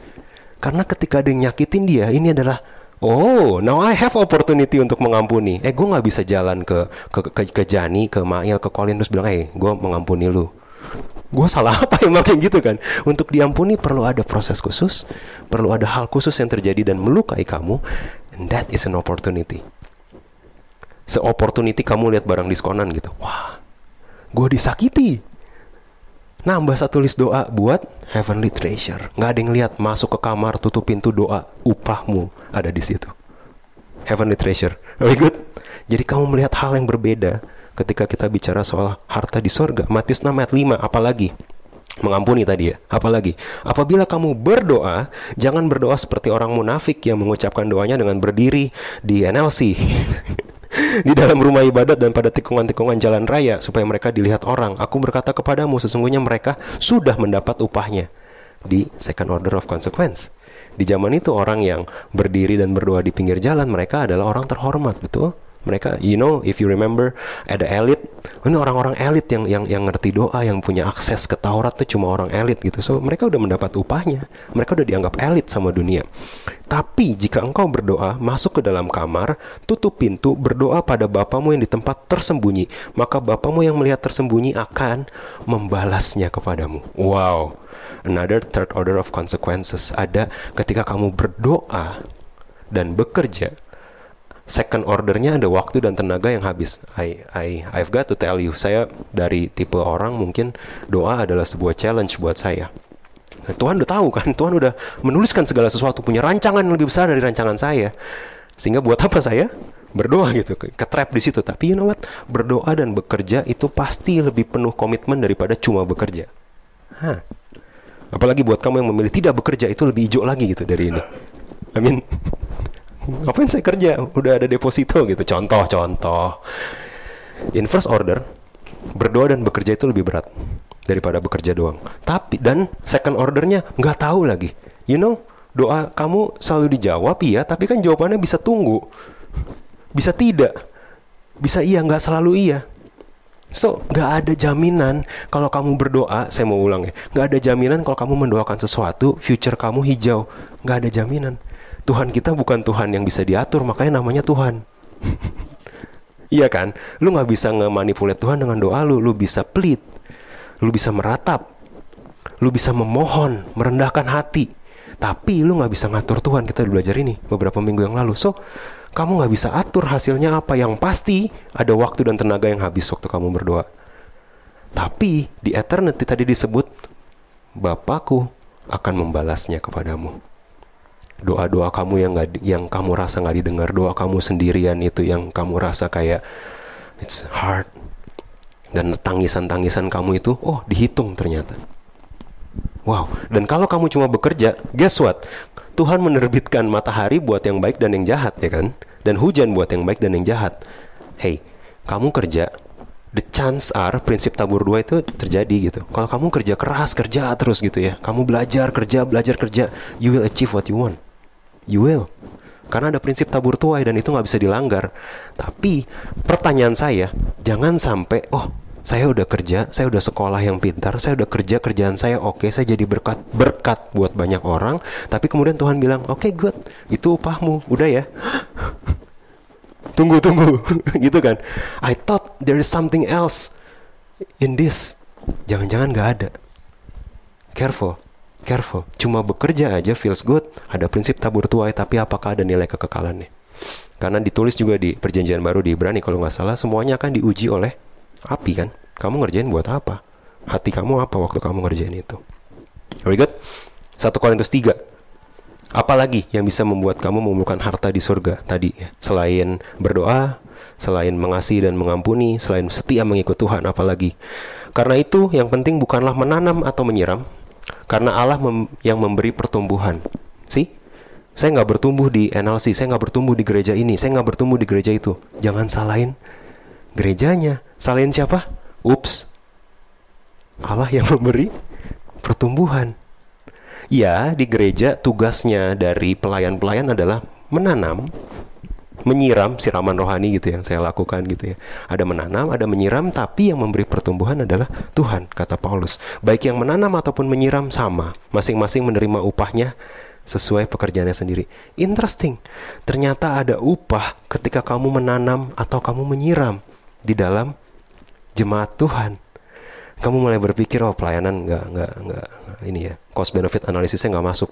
Karena ketika ada yang nyakitin dia ini adalah Oh, now I have opportunity untuk mengampuni. Eh, gue nggak bisa jalan ke ke ke, ke Jani, ke Mail, ke Colin terus bilang, eh, gue mengampuni lu gue salah apa emang kayak gitu kan? Untuk diampuni perlu ada proses khusus perlu ada hal khusus yang terjadi dan melukai kamu and that is an opportunity. Se-opportunity kamu lihat barang diskonan gitu. Wah gue disakiti. Nambah satu list doa buat heavenly treasure. Nggak ada yang lihat masuk ke kamar tutup pintu doa upahmu ada di situ. Heavenly treasure. Very good? Jadi kamu melihat hal yang berbeda ketika kita bicara soal harta di sorga. Matius 6 ayat 5, apalagi? Mengampuni tadi ya, apalagi? Apabila kamu berdoa, jangan berdoa seperti orang munafik yang mengucapkan doanya dengan berdiri di NLC. di dalam rumah ibadat dan pada tikungan-tikungan jalan raya supaya mereka dilihat orang. Aku berkata kepadamu sesungguhnya mereka sudah mendapat upahnya di second order of consequence. Di zaman itu orang yang berdiri dan berdoa di pinggir jalan mereka adalah orang terhormat, betul? Mereka you know if you remember ada elit. Ini orang-orang elit yang yang yang ngerti doa yang punya akses ke Taurat tuh cuma orang elit gitu. So mereka udah mendapat upahnya. Mereka udah dianggap elit sama dunia. Tapi jika engkau berdoa masuk ke dalam kamar tutup pintu berdoa pada Bapamu yang di tempat tersembunyi maka Bapamu yang melihat tersembunyi akan membalasnya kepadamu. Wow. Another third order of consequences. Ada ketika kamu berdoa dan bekerja second ordernya ada waktu dan tenaga yang habis. I I I've got to tell you, saya dari tipe orang mungkin doa adalah sebuah challenge buat saya. Tuhan udah tahu kan, Tuhan udah menuliskan segala sesuatu, punya rancangan yang lebih besar dari rancangan saya. Sehingga buat apa saya? Berdoa gitu, ke trap di situ. Tapi you know what? Berdoa dan bekerja itu pasti lebih penuh komitmen daripada cuma bekerja. Hah. Apalagi buat kamu yang memilih tidak bekerja itu lebih hijau lagi gitu dari ini. I mean, ngapain saya kerja? Udah ada deposito gitu. Contoh-contoh in first order berdoa dan bekerja itu lebih berat daripada bekerja doang. Tapi dan second ordernya nggak tahu lagi. You know doa kamu selalu dijawab iya tapi kan jawabannya bisa tunggu. Bisa tidak. Bisa iya nggak selalu iya. So, nggak ada jaminan kalau kamu berdoa, saya mau ulang ya, nggak ada jaminan kalau kamu mendoakan sesuatu, future kamu hijau, nggak ada jaminan. Tuhan kita bukan Tuhan yang bisa diatur, makanya namanya Tuhan. iya kan? Lu nggak bisa nge-manipulate Tuhan dengan doa lu, lu bisa pelit, lu bisa meratap, lu bisa memohon, merendahkan hati. Tapi lu nggak bisa ngatur Tuhan. Kita belajar ini beberapa minggu yang lalu. So, kamu nggak bisa atur hasilnya apa. Yang pasti ada waktu dan tenaga yang habis waktu kamu berdoa. Tapi di eternity tadi disebut, Bapakku akan membalasnya kepadamu doa-doa kamu yang nggak yang kamu rasa nggak didengar doa kamu sendirian itu yang kamu rasa kayak it's hard dan tangisan-tangisan kamu itu oh dihitung ternyata wow dan kalau kamu cuma bekerja guess what Tuhan menerbitkan matahari buat yang baik dan yang jahat ya kan dan hujan buat yang baik dan yang jahat hey kamu kerja the chance are prinsip tabur dua itu terjadi gitu. Kalau kamu kerja keras, kerja terus gitu ya. Kamu belajar, kerja, belajar, kerja, you will achieve what you want. You will. Karena ada prinsip tabur tuai dan itu nggak bisa dilanggar. Tapi pertanyaan saya, jangan sampai, oh saya udah kerja, saya udah sekolah yang pintar, saya udah kerja kerjaan saya oke, okay, saya jadi berkat berkat buat banyak orang. Tapi kemudian Tuhan bilang, oke okay, good, itu upahmu, udah ya. tunggu tunggu, gitu kan? I thought there is something else in this. Jangan-jangan nggak ada. Careful careful. Cuma bekerja aja feels good. Ada prinsip tabur tuai, tapi apakah ada nilai kekekalannya? Karena ditulis juga di perjanjian baru di Ibrani kalau nggak salah semuanya akan diuji oleh api kan. Kamu ngerjain buat apa? Hati kamu apa waktu kamu ngerjain itu? Very good. 1 Korintus 3. Apalagi yang bisa membuat kamu menemukan harta di surga tadi ya? Selain berdoa, selain mengasihi dan mengampuni, selain setia mengikut Tuhan apalagi. Karena itu yang penting bukanlah menanam atau menyiram, karena Allah mem yang memberi pertumbuhan. Sih? Saya nggak bertumbuh di NLC, saya nggak bertumbuh di gereja ini, saya nggak bertumbuh di gereja itu. Jangan salahin gerejanya. Salahin siapa? Ups. Allah yang memberi pertumbuhan. Ya, di gereja tugasnya dari pelayan-pelayan adalah menanam, menyiram siraman rohani gitu yang saya lakukan gitu ya. Ada menanam, ada menyiram, tapi yang memberi pertumbuhan adalah Tuhan, kata Paulus. Baik yang menanam ataupun menyiram sama, masing-masing menerima upahnya sesuai pekerjaannya sendiri. Interesting. Ternyata ada upah ketika kamu menanam atau kamu menyiram di dalam jemaat Tuhan kamu mulai berpikir oh pelayanan nggak nggak nggak ini ya cost benefit analisisnya nggak masuk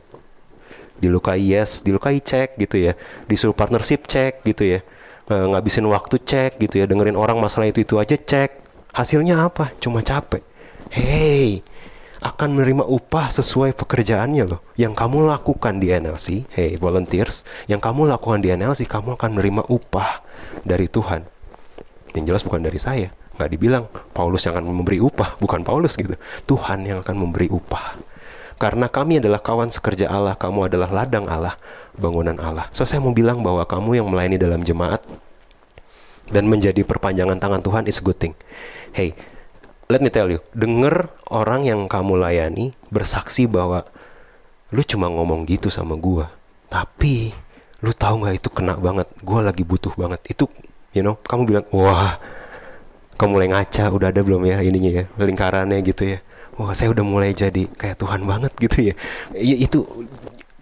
dilukai yes dilukai cek gitu ya. Disuruh partnership cek gitu ya. Ngabisin waktu cek gitu ya. Dengerin orang masalah itu itu aja cek. Hasilnya apa? Cuma capek. Hey akan menerima upah sesuai pekerjaannya loh. Yang kamu lakukan di NLC hey volunteers yang kamu lakukan di NLC kamu akan menerima upah dari Tuhan. Yang jelas bukan dari saya. Nggak dibilang Paulus yang akan memberi upah bukan Paulus gitu. Tuhan yang akan memberi upah karena kami adalah kawan sekerja Allah kamu adalah ladang Allah bangunan Allah. So saya mau bilang bahwa kamu yang melayani dalam jemaat dan menjadi perpanjangan tangan Tuhan is a good thing. Hey let me tell you denger orang yang kamu layani bersaksi bahwa lu cuma ngomong gitu sama gua tapi lu tahu nggak itu kena banget? Gua lagi butuh banget. Itu you know kamu bilang wah kamu mulai ngaca udah ada belum ya ininya ya lingkarannya gitu ya wah saya udah mulai jadi kayak Tuhan banget gitu ya, ya itu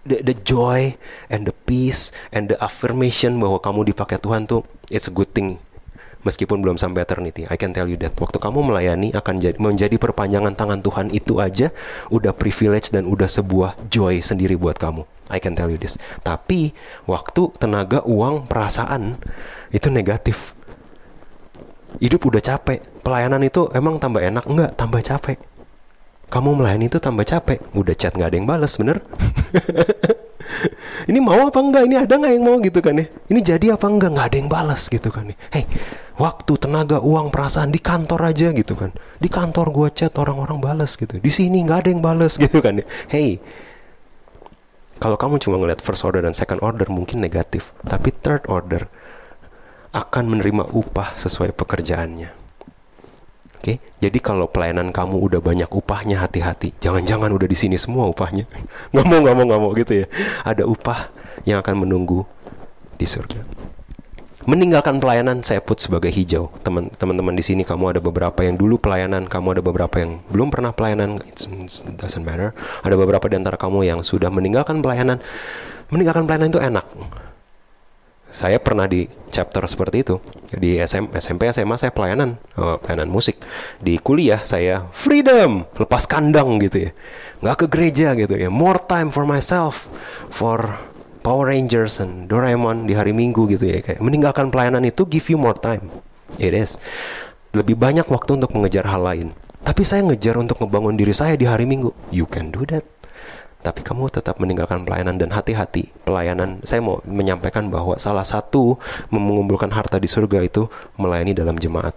the, the joy and the peace and the affirmation bahwa kamu dipakai Tuhan tuh it's a good thing. Meskipun belum sampai eternity I can tell you that. Waktu kamu melayani akan jadi, menjadi perpanjangan tangan Tuhan itu aja udah privilege dan udah sebuah joy sendiri buat kamu. I can tell you this. Tapi waktu tenaga uang perasaan itu negatif. Hidup udah capek. Pelayanan itu emang tambah enak? Enggak tambah capek kamu melayani itu tambah capek. Udah chat nggak ada yang balas bener? Ini mau apa enggak? Ini ada nggak yang mau gitu kan ya? Ini jadi apa enggak? Nggak ada yang balas gitu kan ya? Hey waktu tenaga uang perasaan di kantor aja gitu kan. Di kantor gua chat orang-orang balas gitu. Di sini nggak ada yang balas gitu kan ya? Hey kalau kamu cuma ngeliat first order dan second order mungkin negatif. Tapi third order akan menerima upah sesuai pekerjaannya. Oke, okay? jadi kalau pelayanan kamu udah banyak upahnya hati-hati. Jangan-jangan udah di sini semua upahnya. Nggak mau, nggak mau, nggak mau gitu ya. Ada upah yang akan menunggu di surga. Meninggalkan pelayanan saya put sebagai hijau. Teman-teman di sini kamu ada beberapa yang dulu pelayanan, kamu ada beberapa yang belum pernah pelayanan. It doesn't matter. Ada beberapa di antara kamu yang sudah meninggalkan pelayanan. Meninggalkan pelayanan itu enak saya pernah di chapter seperti itu. Di SM, SMP SMA saya pelayanan oh, pelayanan musik. Di kuliah saya freedom lepas kandang gitu ya. Nggak ke gereja gitu ya. More time for myself for Power Rangers and Doraemon di hari Minggu gitu ya. Kayak meninggalkan pelayanan itu give you more time. It is. Lebih banyak waktu untuk mengejar hal lain. Tapi saya ngejar untuk ngebangun diri saya di hari Minggu. You can do that tapi kamu tetap meninggalkan pelayanan dan hati-hati. Pelayanan saya mau menyampaikan bahwa salah satu mengumpulkan harta di surga itu melayani dalam jemaat.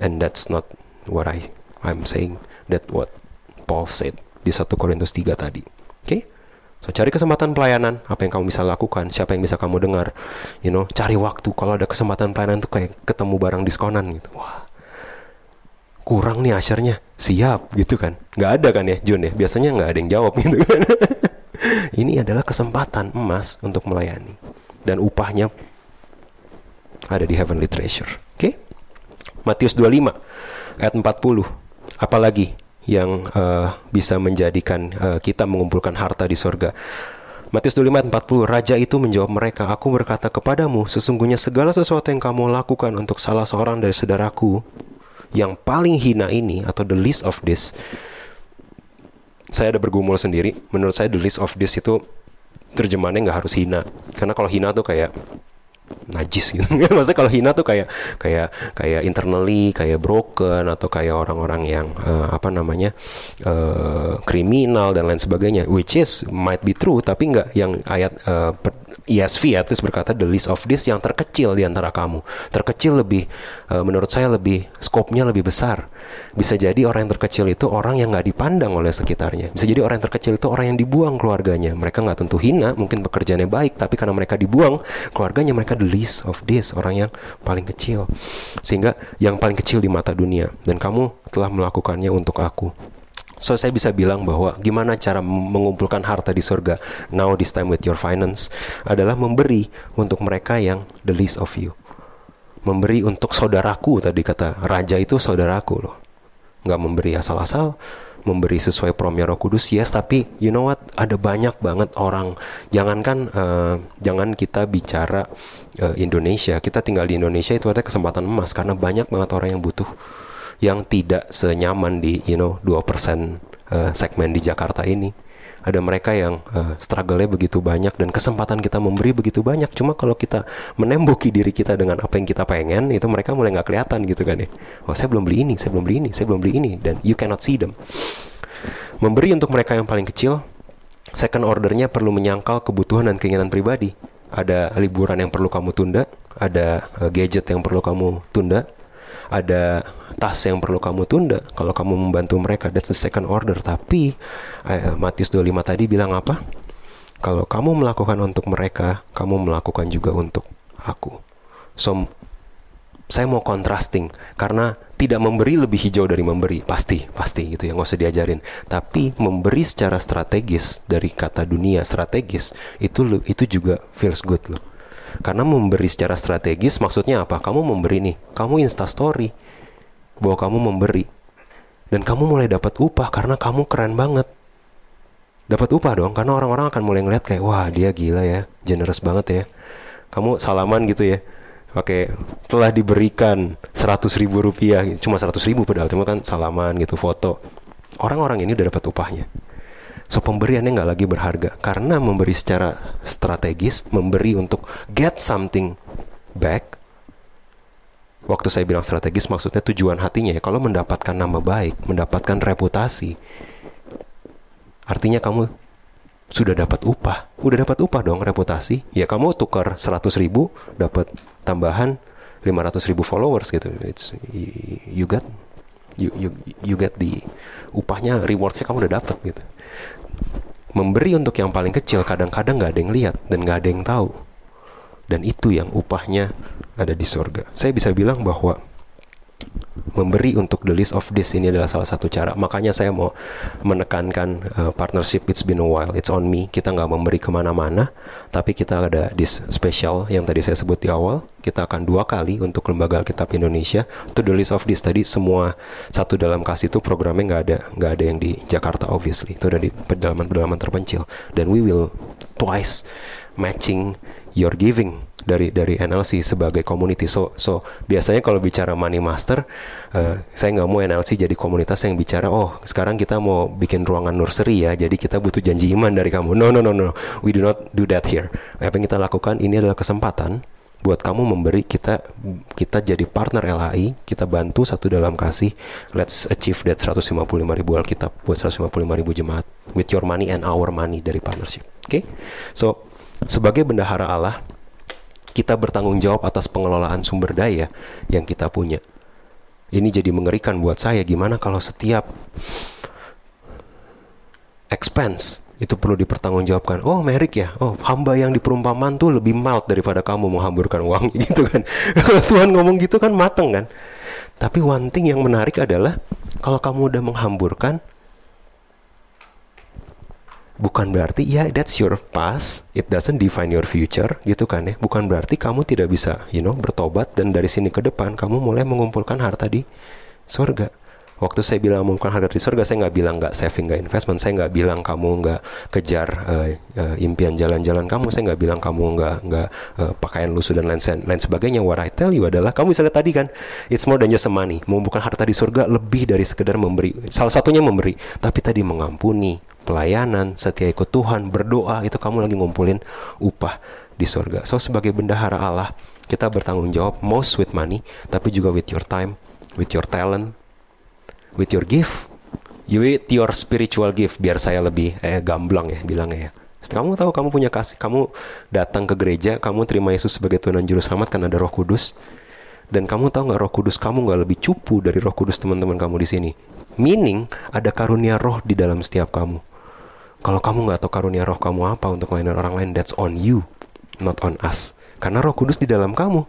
And that's not what I I'm saying. That what Paul said di 1 Korintus 3 tadi. Oke okay? So cari kesempatan pelayanan, apa yang kamu bisa lakukan, siapa yang bisa kamu dengar, you know, cari waktu. Kalau ada kesempatan pelayanan tuh kayak ketemu barang diskonan gitu. Wah, kurang nih asyarnya siap gitu kan. Nggak ada kan ya Jun ya? Biasanya nggak ada yang jawab gitu kan. Ini adalah kesempatan emas untuk melayani. Dan upahnya ada di heavenly treasure. Oke? Okay? Matius 25 ayat 40 apalagi yang uh, bisa menjadikan uh, kita mengumpulkan harta di sorga. Matius 25 ayat 40 Raja itu menjawab mereka Aku berkata kepadamu Sesungguhnya segala sesuatu yang kamu lakukan Untuk salah seorang dari saudaraku yang paling hina ini atau the least of this saya ada bergumul sendiri menurut saya the least of this itu terjemahannya nggak harus hina. Karena kalau hina tuh kayak najis gitu. Maksudnya kalau hina tuh kayak kayak kayak internally kayak broken atau kayak orang-orang yang uh, apa namanya uh, kriminal dan lain sebagainya. Which is might be true tapi nggak yang ayat uh, ESV ya terus berkata the least of this yang terkecil di antara kamu. Terkecil lebih uh, menurut saya lebih skopnya lebih besar. Bisa jadi orang yang terkecil itu orang yang nggak dipandang oleh sekitarnya. Bisa jadi orang yang terkecil itu orang yang dibuang keluarganya. Mereka nggak tentu hina, mungkin pekerjaannya baik, tapi karena mereka dibuang keluarganya mereka the least of this orang yang paling kecil. Sehingga yang paling kecil di mata dunia dan kamu telah melakukannya untuk aku. So saya bisa bilang bahwa gimana cara mengumpulkan harta di surga now this time with your finance adalah memberi untuk mereka yang the least of you. Memberi untuk saudaraku tadi kata raja itu saudaraku loh. Nggak memberi asal-asal, memberi sesuai promnya Roh Kudus yes tapi you know what? Ada banyak banget orang. Jangankan uh, jangan kita bicara uh, Indonesia. Kita tinggal di Indonesia itu ada kesempatan emas karena banyak banget orang yang butuh yang tidak senyaman di you know 2% uh, segmen di Jakarta ini. Ada mereka yang uh, struggle-nya begitu banyak dan kesempatan kita memberi begitu banyak. Cuma kalau kita menembuki diri kita dengan apa yang kita pengen, itu mereka mulai nggak kelihatan gitu kan ya. Oh saya belum beli ini, saya belum beli ini, saya belum beli ini, dan you cannot see them. Memberi untuk mereka yang paling kecil, second ordernya perlu menyangkal kebutuhan dan keinginan pribadi. Ada liburan yang perlu kamu tunda, ada uh, gadget yang perlu kamu tunda, ada tas yang perlu kamu tunda. Kalau kamu membantu mereka that's the second order. Tapi eh, Matius 25 tadi bilang apa? Kalau kamu melakukan untuk mereka kamu melakukan juga untuk aku. So saya mau contrasting. Karena tidak memberi lebih hijau dari memberi. Pasti pasti gitu ya nggak usah diajarin. Tapi memberi secara strategis dari kata dunia strategis itu itu juga feels good loh. Karena memberi secara strategis maksudnya apa? Kamu memberi nih, kamu insta story bahwa kamu memberi. Dan kamu mulai dapat upah karena kamu keren banget. Dapat upah dong, karena orang-orang akan mulai ngeliat kayak, wah dia gila ya, generous banget ya. Kamu salaman gitu ya, Oke, telah diberikan 100 ribu rupiah, cuma 100 ribu padahal, cuma kan salaman gitu, foto. Orang-orang ini udah dapat upahnya. So pemberiannya nggak lagi berharga karena memberi secara strategis, memberi untuk get something back. Waktu saya bilang strategis maksudnya tujuan hatinya ya. Kalau mendapatkan nama baik, mendapatkan reputasi, artinya kamu sudah dapat upah. Udah dapat upah dong reputasi. Ya kamu tukar 100 ribu, dapat tambahan 500 ribu followers gitu. It's you get you you you get the upahnya rewardsnya kamu udah dapat gitu memberi untuk yang paling kecil kadang-kadang nggak ada yang lihat dan nggak ada yang tahu dan itu yang upahnya ada di surga saya bisa bilang bahwa memberi untuk the list of this ini adalah salah satu cara. Makanya saya mau menekankan uh, partnership It's been a while, it's on me. Kita nggak memberi ke mana-mana, tapi kita ada this special yang tadi saya sebut di awal. Kita akan dua kali untuk lembaga Alkitab Indonesia. To the list of this tadi semua satu dalam kasih itu programnya nggak ada nggak ada yang di Jakarta obviously. Itu ada di pedalaman-pedalaman terpencil. Dan we will twice matching your giving dari dari NLC sebagai community. So so biasanya kalau bicara money master, uh, saya nggak mau NLC jadi komunitas yang bicara oh sekarang kita mau bikin ruangan nursery ya, jadi kita butuh janji iman dari kamu. No no no no, we do not do that here. Apa yang kita lakukan ini adalah kesempatan buat kamu memberi kita kita jadi partner LHI kita bantu satu dalam kasih let's achieve that 155 ribu Alkitab buat 155 ribu jemaat with your money and our money dari partnership oke okay? so sebagai bendahara Allah kita bertanggung jawab atas pengelolaan sumber daya yang kita punya. Ini jadi mengerikan buat saya gimana kalau setiap expense itu perlu dipertanggungjawabkan. Oh, merik ya. Oh, hamba yang di perumpamaan tuh lebih mild daripada kamu menghamburkan uang gitu kan. Kalau Tuhan ngomong gitu kan mateng kan. Tapi one thing yang menarik adalah kalau kamu udah menghamburkan, bukan berarti ya that's your past. It doesn't define your future gitu kan ya. Bukan berarti kamu tidak bisa you know bertobat dan dari sini ke depan kamu mulai mengumpulkan harta di surga waktu saya bilang mengumpulkan harta di surga saya nggak bilang nggak saving nggak investment saya nggak bilang kamu nggak kejar uh, uh, impian jalan-jalan kamu saya nggak bilang kamu nggak nggak uh, pakaian lusuh dan lain, lain sebagainya what I tell you adalah kamu bisa lihat tadi kan it's more than just money mengumpulkan harta di surga lebih dari sekedar memberi salah satunya memberi tapi tadi mengampuni pelayanan, setia ikut Tuhan, berdoa, itu kamu lagi ngumpulin upah di surga. So sebagai bendahara Allah, kita bertanggung jawab most with money, tapi juga with your time, with your talent, with your gift, with your spiritual gift. Biar saya lebih eh gamblang ya bilangnya ya. Kamu tahu kamu punya kasih, kamu datang ke gereja, kamu terima Yesus sebagai Tuhan dan Juru Selamat kan ada Roh Kudus. Dan kamu tahu nggak Roh Kudus kamu nggak lebih cupu dari Roh Kudus teman-teman kamu di sini. Meaning ada karunia Roh di dalam setiap kamu. Kalau kamu nggak tahu karunia Roh kamu apa untuk melayani orang lain, that's on you, not on us. Karena Roh Kudus di dalam kamu.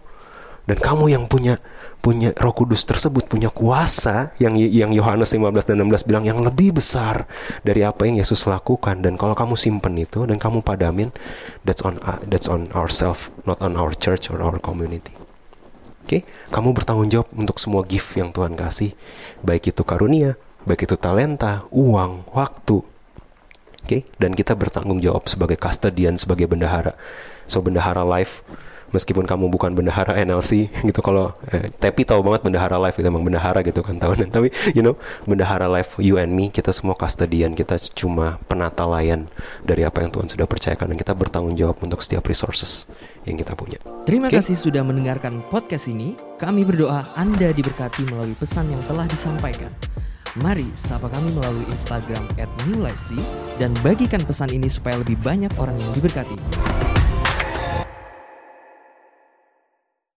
Dan kamu yang punya punya Roh Kudus tersebut punya kuasa yang yang Yohanes 15 dan 16 bilang yang lebih besar dari apa yang Yesus lakukan dan kalau kamu simpen itu dan kamu padamin that's on that's on ourselves not on our church or our community. Oke, okay? kamu bertanggung jawab untuk semua gift yang Tuhan kasih, baik itu karunia, baik itu talenta, uang, waktu. Oke, okay? dan kita bertanggung jawab sebagai custodian, sebagai bendahara. So bendahara life meskipun kamu bukan bendahara NLC gitu kalau eh, tapi tahu banget bendahara life itu emang bendahara gitu kan tahunan tapi you know bendahara life you and me kita semua custodian kita cuma penata layan dari apa yang Tuhan sudah percayakan dan kita bertanggung jawab untuk setiap resources yang kita punya. Terima okay? kasih sudah mendengarkan podcast ini. Kami berdoa Anda diberkati melalui pesan yang telah disampaikan. Mari sapa kami melalui Instagram @newlifec dan bagikan pesan ini supaya lebih banyak orang yang diberkati.